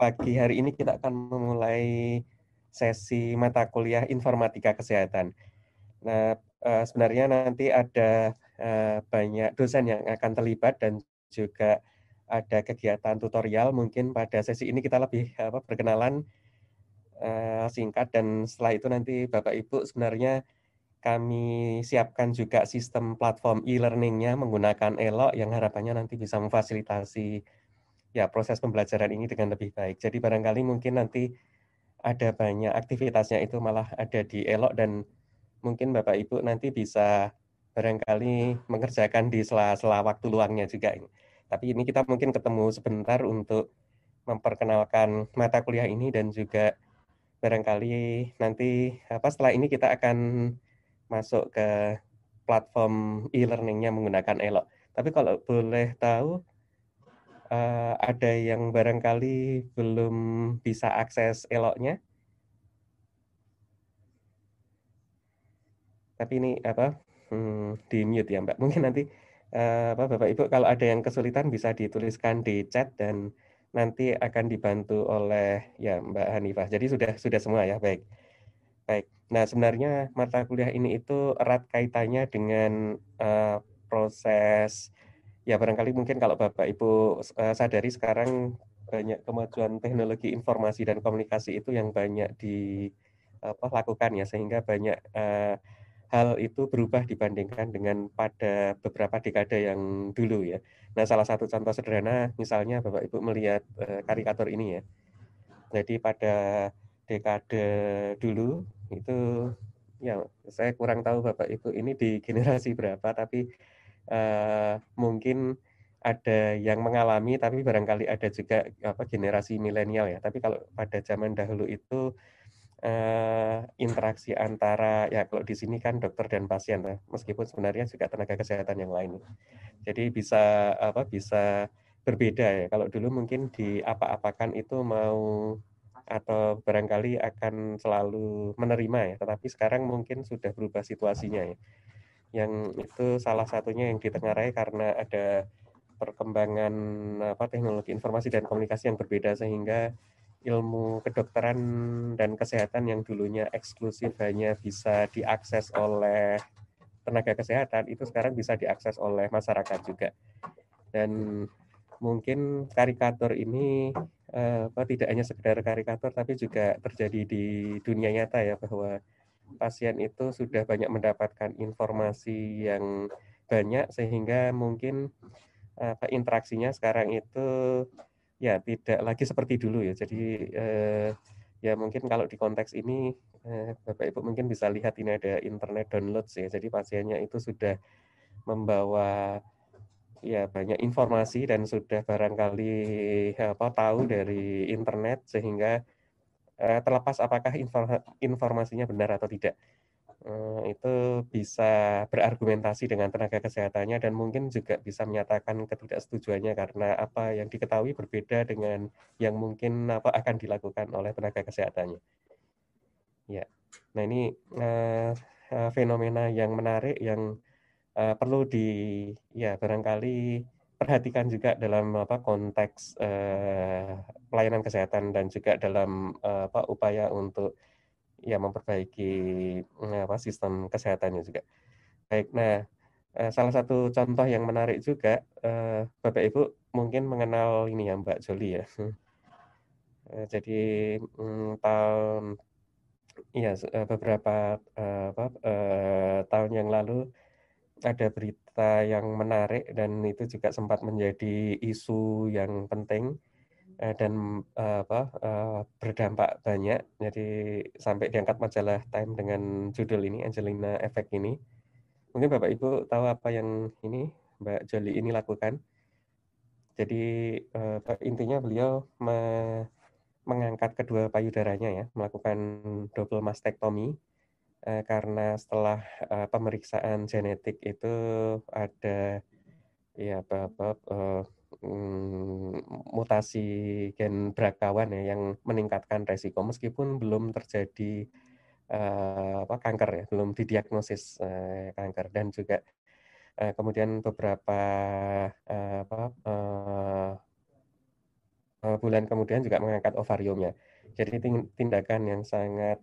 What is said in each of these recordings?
pagi hari ini kita akan memulai sesi mata kuliah informatika kesehatan. Nah, uh, sebenarnya nanti ada uh, banyak dosen yang akan terlibat dan juga ada kegiatan tutorial. Mungkin pada sesi ini kita lebih apa, berkenalan uh, singkat dan setelah itu nanti Bapak Ibu sebenarnya kami siapkan juga sistem platform e-learningnya menggunakan Elok yang harapannya nanti bisa memfasilitasi ya proses pembelajaran ini dengan lebih baik. Jadi barangkali mungkin nanti ada banyak aktivitasnya itu malah ada di Elok dan mungkin Bapak Ibu nanti bisa barangkali mengerjakan di sela-sela waktu luangnya juga. Tapi ini kita mungkin ketemu sebentar untuk memperkenalkan mata kuliah ini dan juga barangkali nanti apa setelah ini kita akan masuk ke platform e-learningnya menggunakan Elok. Tapi kalau boleh tahu uh, ada yang barangkali belum bisa akses eloknya. Tapi ini apa hmm, di mute ya Mbak. Mungkin nanti uh, apa Bapak Ibu kalau ada yang kesulitan bisa dituliskan di chat dan nanti akan dibantu oleh ya Mbak Hanifah. Jadi sudah sudah semua ya baik. Baik. Nah sebenarnya mata kuliah ini itu erat kaitannya dengan uh, proses ya barangkali mungkin kalau Bapak Ibu uh, sadari sekarang banyak kemajuan teknologi informasi dan komunikasi itu yang banyak dilakukan ya sehingga banyak uh, hal itu berubah dibandingkan dengan pada beberapa dekade yang dulu ya. Nah, salah satu contoh sederhana misalnya Bapak Ibu melihat uh, karikatur ini ya. Jadi pada dekade dulu itu ya saya kurang tahu Bapak Ibu ini di generasi berapa tapi uh, mungkin ada yang mengalami tapi barangkali ada juga apa generasi milenial ya. Tapi kalau pada zaman dahulu itu uh, interaksi antara ya kalau di sini kan dokter dan pasien ya, meskipun sebenarnya juga tenaga kesehatan yang lain. Jadi bisa apa bisa berbeda ya. Kalau dulu mungkin di apa-apakan itu mau atau barangkali akan selalu menerima ya, tetapi sekarang mungkin sudah berubah situasinya ya yang itu salah satunya yang ditengarai karena ada perkembangan apa teknologi informasi dan komunikasi yang berbeda sehingga ilmu kedokteran dan kesehatan yang dulunya eksklusif hanya bisa diakses oleh tenaga kesehatan itu sekarang bisa diakses oleh masyarakat juga. Dan mungkin karikatur ini eh, apa tidak hanya sekedar karikatur tapi juga terjadi di dunia nyata ya bahwa pasien itu sudah banyak mendapatkan informasi yang banyak sehingga mungkin apa interaksinya sekarang itu ya tidak lagi seperti dulu ya. Jadi eh, ya mungkin kalau di konteks ini eh, Bapak Ibu mungkin bisa lihat ini ada internet download ya. Jadi pasiennya itu sudah membawa ya banyak informasi dan sudah barangkali apa tahu dari internet sehingga Eh, terlepas apakah informasinya benar atau tidak eh, itu bisa berargumentasi dengan tenaga kesehatannya dan mungkin juga bisa menyatakan ketidaksetujuannya karena apa yang diketahui berbeda dengan yang mungkin apa akan dilakukan oleh tenaga kesehatannya. Ya, nah ini uh, fenomena yang menarik yang uh, perlu di ya barangkali perhatikan juga dalam apa konteks eh, pelayanan kesehatan dan juga dalam eh, apa upaya untuk ya memperbaiki eh, apa sistem kesehatannya juga. Baik, nah eh, salah satu contoh yang menarik juga eh, Bapak Ibu mungkin mengenal ini ya Mbak Joli ya. Eh, jadi mm, tahun ya beberapa eh, apa, eh, tahun yang lalu ada berita yang menarik dan itu juga sempat menjadi isu yang penting eh, dan eh, apa eh, berdampak banyak. Jadi sampai diangkat majalah Time dengan judul ini Angelina Effect ini. Mungkin Bapak Ibu tahu apa yang ini Mbak Joli ini lakukan. Jadi intinya beliau mengangkat kedua payudaranya ya, melakukan double mastektomi Eh, karena setelah uh, pemeriksaan genetik itu ada ya apa, apa uh, mm, mutasi gen brakawan ya yang meningkatkan resiko meskipun belum terjadi uh, apa kanker ya belum didiagnosis uh, kanker dan juga uh, kemudian beberapa uh, apa uh, bulan kemudian juga mengangkat ovariumnya. Jadi tindakan yang sangat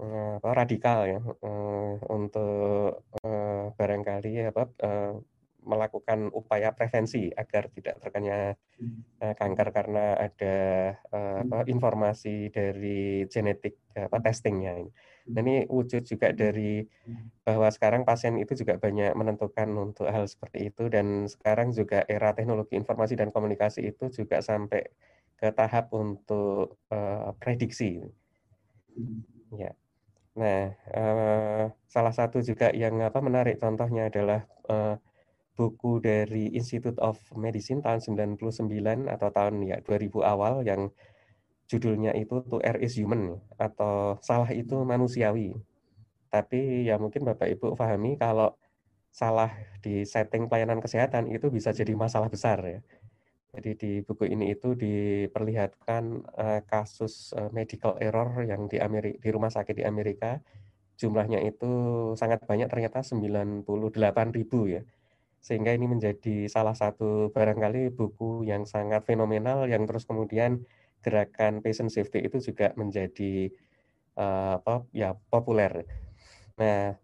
apa, radikal ya untuk barangkali apa melakukan upaya prevensi agar tidak terkena kanker karena ada apa, informasi dari genetik apa testingnya ini. Nah ini wujud juga dari bahwa sekarang pasien itu juga banyak menentukan untuk hal seperti itu dan sekarang juga era teknologi informasi dan komunikasi itu juga sampai ke tahap untuk uh, prediksi. Ya. Nah, uh, salah satu juga yang apa menarik contohnya adalah uh, buku dari Institute of Medicine tahun 99 atau tahun ya 2000 awal yang judulnya itu To Err is Human atau salah itu manusiawi. Tapi ya mungkin Bapak Ibu pahami kalau salah di setting pelayanan kesehatan itu bisa jadi masalah besar ya. Jadi di buku ini itu diperlihatkan uh, kasus uh, medical error yang di Amerika di rumah sakit di Amerika jumlahnya itu sangat banyak ternyata 98 ribu ya sehingga ini menjadi salah satu barangkali buku yang sangat fenomenal yang terus kemudian gerakan patient safety itu juga menjadi uh, apa ya populer. Nah,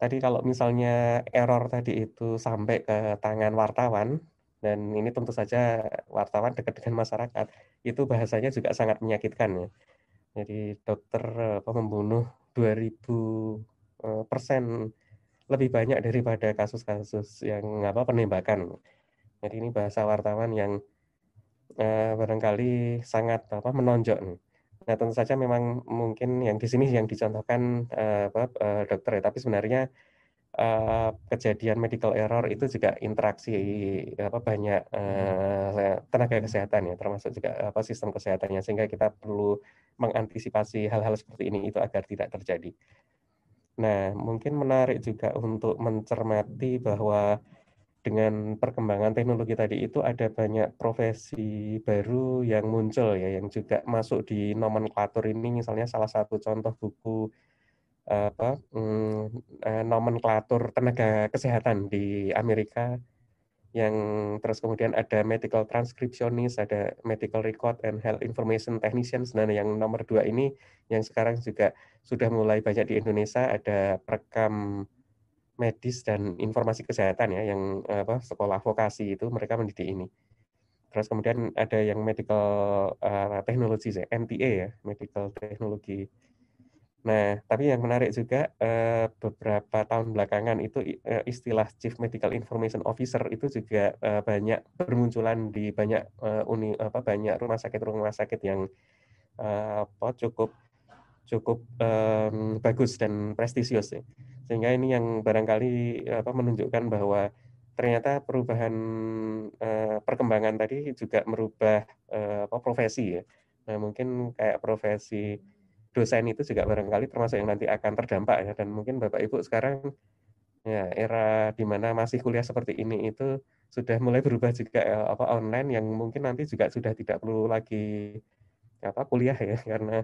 tadi kalau misalnya error tadi itu sampai ke tangan wartawan dan ini tentu saja wartawan dekat dengan masyarakat itu bahasanya juga sangat menyakitkan ya. Jadi dokter apa, membunuh 2000 eh, persen lebih banyak daripada kasus-kasus yang apa penembakan. Jadi ini bahasa wartawan yang uh, barangkali sangat apa menonjok. Nah tentu saja memang mungkin yang di sini yang dicontohkan uh, apa, uh, dokter ya, tapi sebenarnya uh, kejadian medical error itu juga interaksi apa banyak uh, tenaga kesehatan ya, termasuk juga apa sistem kesehatannya sehingga kita perlu mengantisipasi hal-hal seperti ini itu agar tidak terjadi. Nah, mungkin menarik juga untuk mencermati bahwa dengan perkembangan teknologi tadi itu ada banyak profesi baru yang muncul ya, yang juga masuk di nomenklatur ini. Misalnya salah satu contoh buku apa hmm, nomenklatur tenaga kesehatan di Amerika yang terus kemudian ada medical transcriptionist, ada medical record and health information technicians. Nah, yang nomor dua ini yang sekarang juga sudah mulai banyak di Indonesia ada perekam medis dan informasi kesehatan ya, yang apa sekolah vokasi itu mereka mendidik ini. Terus kemudian ada yang medical uh, technology, ya, MTA ya, medical technology Nah, tapi yang menarik juga eh, beberapa tahun belakangan itu eh, istilah Chief Medical Information Officer itu juga eh, banyak bermunculan di banyak uni apa banyak rumah sakit rumah sakit yang apa cukup cukup um, bagus dan prestisius ya. Sehingga ini yang barangkali apa menunjukkan bahwa ternyata perubahan uh, perkembangan tadi juga merubah uh, apa profesi ya. Nah, mungkin kayak profesi dosen itu juga barangkali termasuk yang nanti akan terdampak ya. Dan mungkin Bapak Ibu sekarang ya era di mana masih kuliah seperti ini itu sudah mulai berubah juga ya, apa online yang mungkin nanti juga sudah tidak perlu lagi apa kuliah ya. Karena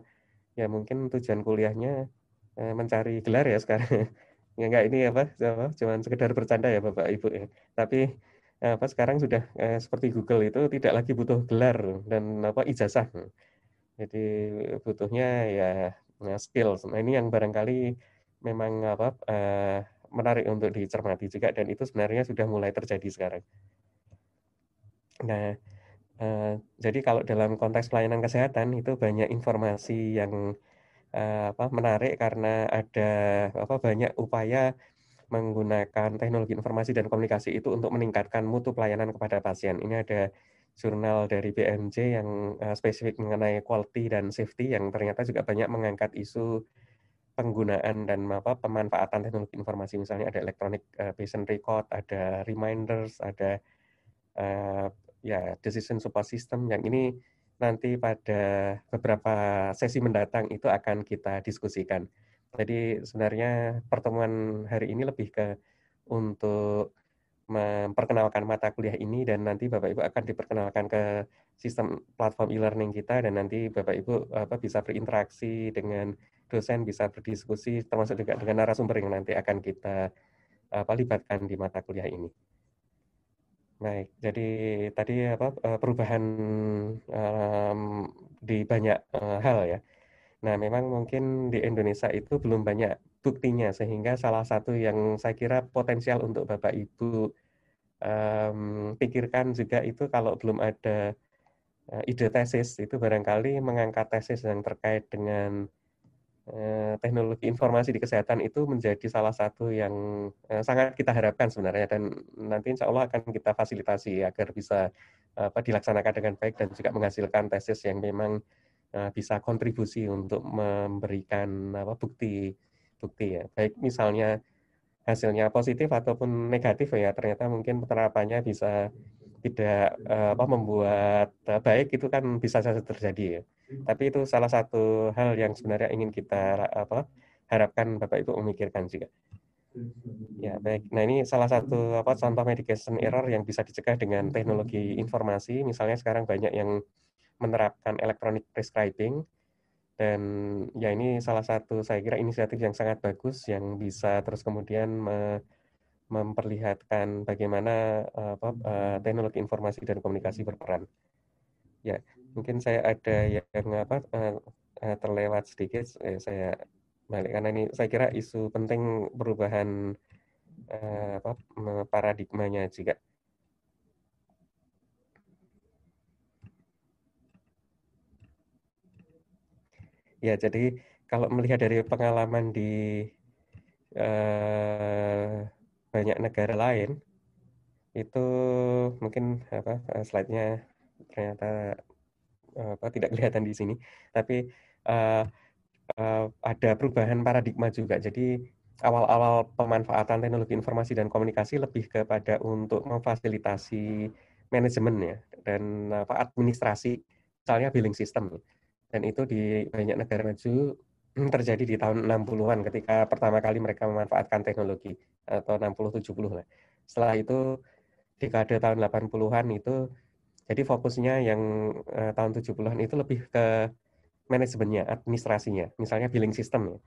ya mungkin tujuan kuliahnya eh, mencari gelar ya sekarang. Ya enggak ini apa, cuman sekedar bercanda ya Bapak Ibu ya. Tapi apa sekarang sudah eh, seperti Google itu tidak lagi butuh gelar dan apa ijazah jadi butuhnya ya nah, skills. Nah ini yang barangkali memang apa uh, menarik untuk dicermati juga dan itu sebenarnya sudah mulai terjadi sekarang. Nah, uh, jadi kalau dalam konteks pelayanan kesehatan itu banyak informasi yang uh, apa menarik karena ada apa banyak upaya menggunakan teknologi informasi dan komunikasi itu untuk meningkatkan mutu pelayanan kepada pasien. Ini ada jurnal dari BMJ yang uh, spesifik mengenai quality dan safety yang ternyata juga banyak mengangkat isu penggunaan dan apa pemanfaatan teknologi informasi misalnya ada electronic uh, patient record, ada reminders, ada uh, ya decision support system yang ini nanti pada beberapa sesi mendatang itu akan kita diskusikan. Jadi sebenarnya pertemuan hari ini lebih ke untuk memperkenalkan mata kuliah ini dan nanti Bapak Ibu akan diperkenalkan ke sistem platform e-learning kita dan nanti Bapak Ibu apa bisa berinteraksi dengan dosen, bisa berdiskusi termasuk juga dengan narasumber yang nanti akan kita apa libatkan di mata kuliah ini. Baik, jadi tadi apa eh, perubahan um, di banyak uh, hal ya. Nah, memang mungkin di Indonesia itu belum banyak buktinya, sehingga salah satu yang saya kira potensial untuk Bapak Ibu um, pikirkan juga itu kalau belum ada uh, ide tesis, itu barangkali mengangkat tesis yang terkait dengan uh, teknologi informasi di kesehatan itu menjadi salah satu yang uh, sangat kita harapkan sebenarnya dan nanti insya Allah akan kita fasilitasi agar bisa apa dilaksanakan dengan baik dan juga menghasilkan tesis yang memang bisa kontribusi untuk memberikan apa bukti bukti ya baik misalnya hasilnya positif ataupun negatif ya ternyata mungkin penerapannya bisa tidak uh, apa membuat uh, baik itu kan bisa saja terjadi ya tapi itu salah satu hal yang sebenarnya ingin kita apa harapkan Bapak Ibu memikirkan juga. Ya, baik. Nah, ini salah satu apa contoh medication error yang bisa dicegah dengan teknologi informasi. Misalnya sekarang banyak yang menerapkan electronic prescribing dan ya ini salah satu saya kira inisiatif yang sangat bagus yang bisa terus kemudian me, memperlihatkan bagaimana apa, uh, teknologi informasi dan komunikasi berperan. Ya, mungkin saya ada yang apa uh, terlewat sedikit eh, saya balik karena ini saya kira isu penting perubahan apa paradigmanya juga Ya, jadi kalau melihat dari pengalaman di uh, banyak negara lain, itu mungkin apa uh, slide-nya ternyata uh, apa tidak kelihatan di sini, tapi uh, uh, ada perubahan paradigma juga. Jadi awal-awal pemanfaatan teknologi informasi dan komunikasi lebih kepada untuk memfasilitasi manajemen ya dan apa administrasi, misalnya billing system dan itu di banyak negara maju terjadi di tahun 60-an ketika pertama kali mereka memanfaatkan teknologi atau 60-70 lah. Setelah itu dekade tahun 80-an itu jadi fokusnya yang uh, tahun 70-an itu lebih ke manajemennya, administrasinya, misalnya billing system ya.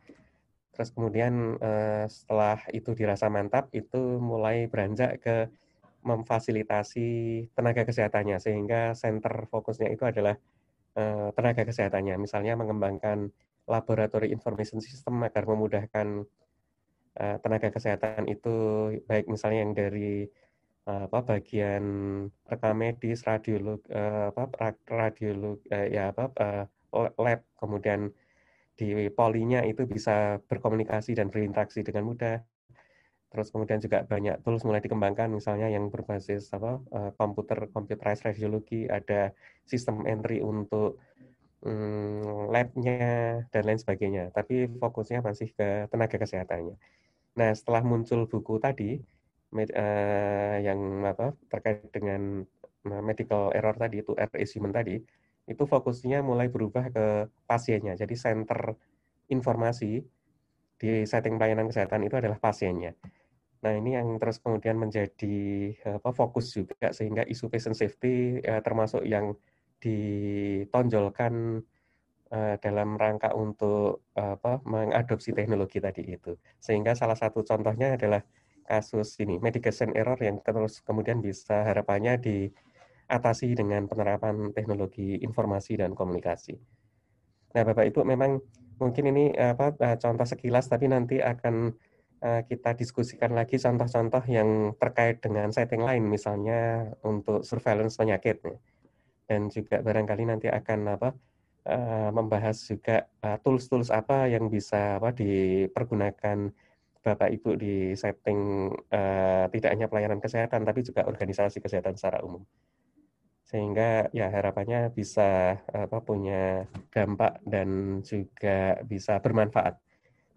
Terus kemudian uh, setelah itu dirasa mantap itu mulai beranjak ke memfasilitasi tenaga kesehatannya sehingga center fokusnya itu adalah Eh, tenaga kesehatannya, misalnya mengembangkan laboratory information system agar memudahkan uh, tenaga kesehatan itu baik misalnya yang dari uh, apa bagian rekam medis, radiolog apa radiolog ya apa lab kemudian di polinya itu bisa berkomunikasi dan berinteraksi dengan mudah. Terus kemudian juga banyak tools mulai dikembangkan misalnya yang berbasis apa komputer computerized radiologi, ada sistem entry untuk um, lab-nya dan lain sebagainya. Tapi fokusnya masih ke tenaga kesehatannya. Nah, setelah muncul buku tadi uh, yang apa terkait dengan medical error tadi itu error tadi, itu fokusnya mulai berubah ke pasiennya. Jadi center informasi di setting pelayanan kesehatan itu adalah pasiennya. Nah, ini yang terus kemudian menjadi apa fokus juga sehingga isu patient safety ya, termasuk yang ditonjolkan uh, dalam rangka untuk apa mengadopsi teknologi tadi itu. Sehingga salah satu contohnya adalah kasus ini medication error yang terus kemudian bisa harapannya diatasi dengan penerapan teknologi informasi dan komunikasi. Nah, Bapak Ibu memang mungkin ini apa eh, contoh sekilas tapi nanti akan Eh, kita diskusikan lagi contoh-contoh yang terkait dengan setting lain, misalnya untuk surveillance penyakit. Dan juga barangkali nanti akan apa eh, membahas juga eh, tools-tools apa yang bisa apa dipergunakan Bapak Ibu di setting tidak hanya pelayanan kesehatan tapi juga organisasi kesehatan secara umum. Sehingga ya harapannya bisa apa punya dampak dan juga bisa bermanfaat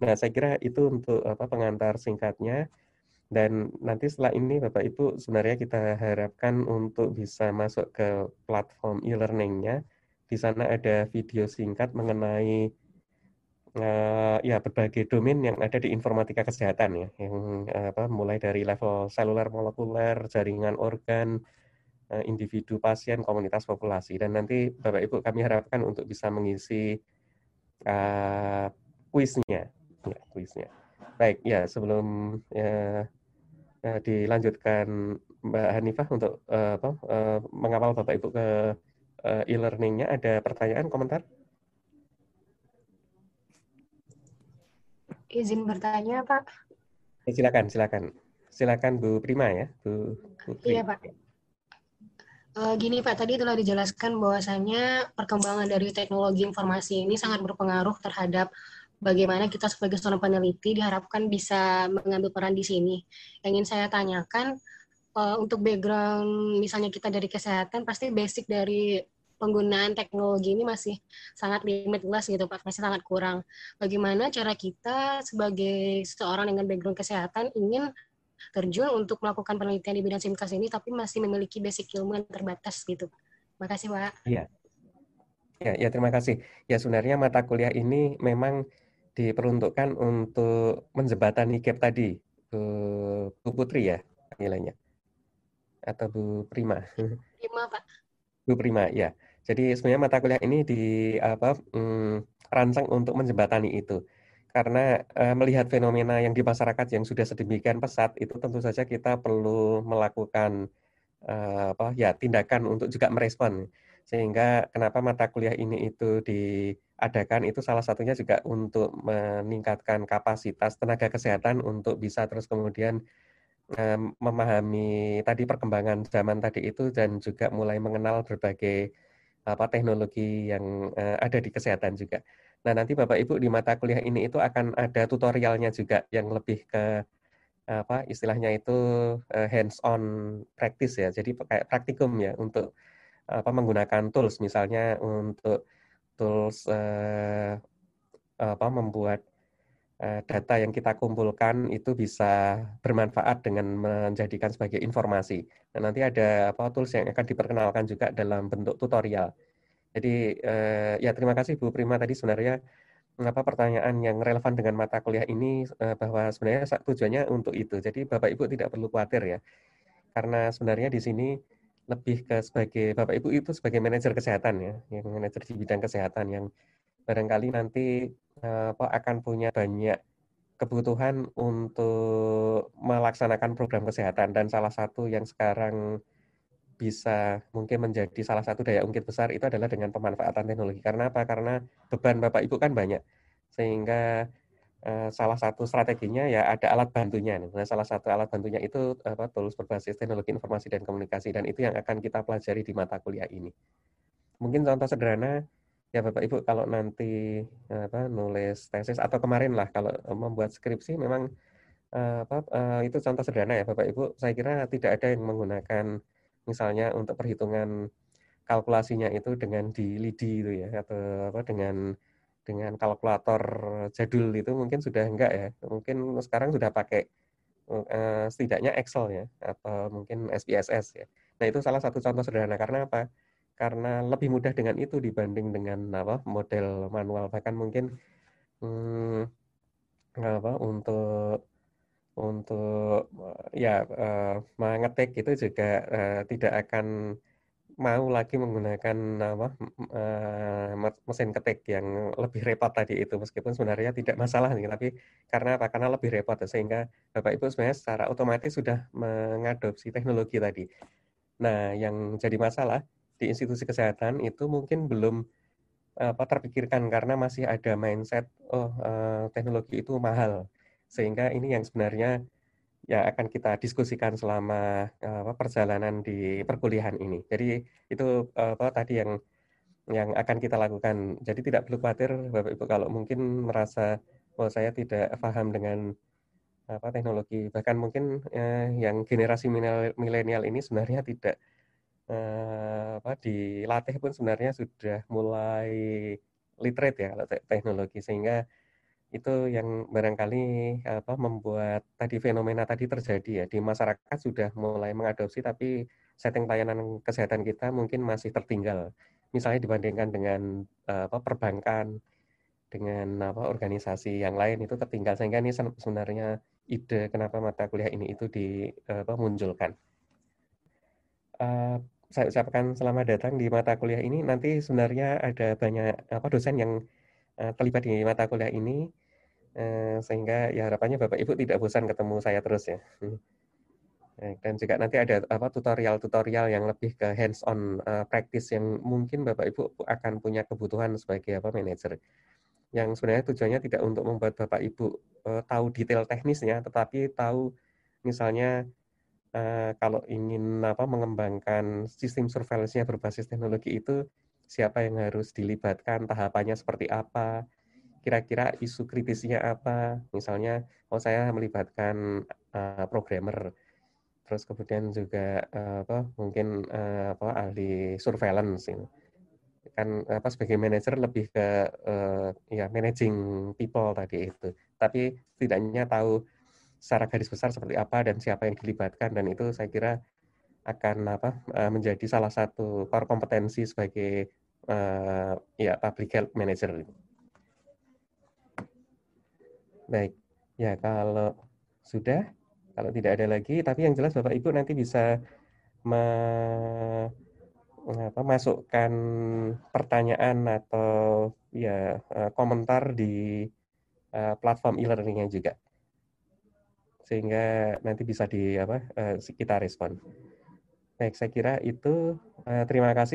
Nah, saya kira itu untuk apa pengantar singkatnya. Dan nanti setelah ini Bapak Ibu sebenarnya kita harapkan untuk bisa masuk ke platform e-learningnya. Di sana ada video singkat mengenai uh, ya berbagai domain yang ada di informatika kesehatan ya, yang apa mulai dari level seluler molekuler, jaringan organ, uh, individu pasien, komunitas populasi. Dan nanti Bapak Ibu kami harapkan untuk bisa mengisi uh, kuisnya ya kuisnya. Baik, ya sebelum ya, ya, dilanjutkan Mbak Hanifah untuk uh, apa, uh, mengawal Bapak Ibu ke uh, e-learningnya. Ada pertanyaan, komentar? Izin bertanya, Pak. Ya, silakan, silakan. Silakan Bu Prima ya, Bu. Bu Prima. Iya, Pak. Uh, gini Pak, tadi telah dijelaskan bahwasanya perkembangan dari teknologi informasi ini sangat berpengaruh terhadap bagaimana kita sebagai seorang peneliti diharapkan bisa mengambil peran di sini. Yang ingin saya tanyakan, uh, untuk background misalnya kita dari kesehatan, pasti basic dari penggunaan teknologi ini masih sangat limitless gitu Pak, masih sangat kurang. Bagaimana cara kita sebagai seorang dengan background kesehatan ingin terjun untuk melakukan penelitian di bidang simkas ini, tapi masih memiliki basic ilmu yang terbatas gitu. Terima kasih Pak. Iya. Ya, ya terima kasih. Ya sebenarnya mata kuliah ini memang diperuntukkan untuk menjembatani gap tadi, Bu, Bu Putri ya nilainya, atau Bu Prima. Prima Pak. Bu Prima, ya. Jadi sebenarnya mata kuliah ini di apa hmm, rancang untuk menjembatani itu karena uh, melihat fenomena yang di masyarakat yang sudah sedemikian pesat itu tentu saja kita perlu melakukan uh, apa ya tindakan untuk juga merespon sehingga kenapa mata kuliah ini itu diadakan itu salah satunya juga untuk meningkatkan kapasitas tenaga kesehatan untuk bisa terus kemudian memahami tadi perkembangan zaman tadi itu dan juga mulai mengenal berbagai apa teknologi yang ada di kesehatan juga. Nah, nanti Bapak Ibu di mata kuliah ini itu akan ada tutorialnya juga yang lebih ke apa istilahnya itu hands on practice ya. Jadi kayak praktikum ya untuk apa menggunakan tools misalnya untuk tools uh, apa membuat uh, data yang kita kumpulkan itu bisa bermanfaat dengan menjadikan sebagai informasi. Nah, nanti ada apa tools yang akan diperkenalkan juga dalam bentuk tutorial. Jadi eh, ya terima kasih Bu Prima tadi sebenarnya mengapa pertanyaan yang relevan dengan mata kuliah ini eh, bahwa sebenarnya tujuannya untuk itu. Jadi Bapak Ibu tidak perlu khawatir ya. Karena sebenarnya di sini lebih ke sebagai Bapak Ibu itu sebagai manajer kesehatan ya, yang manajer di bidang kesehatan yang barangkali nanti eh, apa akan punya banyak kebutuhan untuk melaksanakan program kesehatan dan salah satu yang sekarang bisa mungkin menjadi salah satu daya ungkit besar itu adalah dengan pemanfaatan teknologi. Karena apa? Karena beban Bapak Ibu kan banyak. Sehingga uh, salah satu strateginya ya ada alat bantunya. Nah, salah satu alat bantunya itu apa tools berbasis teknologi informasi dan komunikasi dan itu yang akan kita pelajari di mata kuliah ini. Mungkin contoh sederhana ya Bapak Ibu kalau nanti apa nulis tesis atau kemarin lah kalau membuat skripsi memang apa itu contoh sederhana ya Bapak Ibu. Saya kira tidak ada yang menggunakan misalnya untuk perhitungan kalkulasinya itu dengan di LIDI itu ya atau apa dengan dengan kalkulator jadul itu mungkin sudah enggak ya. Mungkin sekarang sudah pakai uh, setidaknya Excel ya atau mungkin SPSS ya. Nah itu salah satu contoh sederhana. Karena apa? Karena lebih mudah dengan itu dibanding dengan apa model manual. Bahkan mungkin hmm, apa untuk untuk ya uh, mengetik itu juga uh, tidak akan mau lagi menggunakan apa uh, mesin ketik yang lebih repot tadi itu meskipun sebenarnya tidak masalah nih tapi karena apa karena lebih repot sehingga Bapak Ibu sebenarnya secara otomatis sudah mengadopsi teknologi tadi. Nah, yang jadi masalah di institusi kesehatan itu mungkin belum apa terpikirkan karena masih ada mindset oh uh, teknologi itu mahal sehingga ini yang sebenarnya ya akan kita diskusikan selama apa, perjalanan di perkuliahan ini. Jadi itu apa tadi yang yang akan kita lakukan. Jadi tidak perlu khawatir Bapak Ibu kalau mungkin merasa oh saya tidak paham dengan apa teknologi bahkan mungkin eh, yang generasi milenial ini sebenarnya tidak eh, apa dilatih pun sebenarnya sudah mulai literate ya kalau teknologi sehingga itu yang barangkali apa membuat tadi fenomena tadi terjadi ya di masyarakat sudah mulai mengadopsi tapi setting layanan kesehatan kita mungkin masih tertinggal. Misalnya dibandingkan dengan apa perbankan dengan apa organisasi yang lain itu tertinggal sehingga ini sebenarnya ide kenapa mata kuliah ini itu di apa munculkan. Uh, saya ucapkan selamat datang di mata kuliah ini. Nanti sebenarnya ada banyak apa dosen yang uh, terlibat di mata kuliah ini Eh, sehingga ya harapannya Bapak Ibu tidak bosan ketemu saya terus ya. Hmm. Dan juga nanti ada apa tutorial-tutorial yang lebih ke hands-on uh, practice yang mungkin Bapak Ibu akan punya kebutuhan sebagai apa manajer. Yang sebenarnya tujuannya tidak untuk membuat Bapak Ibu tahu detail teknisnya, tetapi tahu misalnya kalau ingin apa mengembangkan sistem surveillance-nya berbasis teknologi itu siapa yang harus dilibatkan, tahapannya seperti apa, kira-kira isu kritisnya apa. Misalnya, oh saya melibatkan uh, programmer. Terus kemudian juga uh, apa mungkin uh, apa ahli surveillance ini. Kan apa sebagai manajer lebih ke uh, ya managing people tadi itu. Tapi setidaknya tahu secara garis besar seperti apa dan siapa yang dilibatkan dan itu saya kira akan apa menjadi salah satu core kompetensi sebagai uh, ya public health manager baik ya kalau sudah kalau tidak ada lagi, tapi yang jelas Bapak Ibu nanti bisa me, apa, masukkan pertanyaan atau ya eh, komentar di uh, platform e-learningnya juga, sehingga nanti bisa di apa uh, kita respon. Baik, saya kira itu. Terima kasih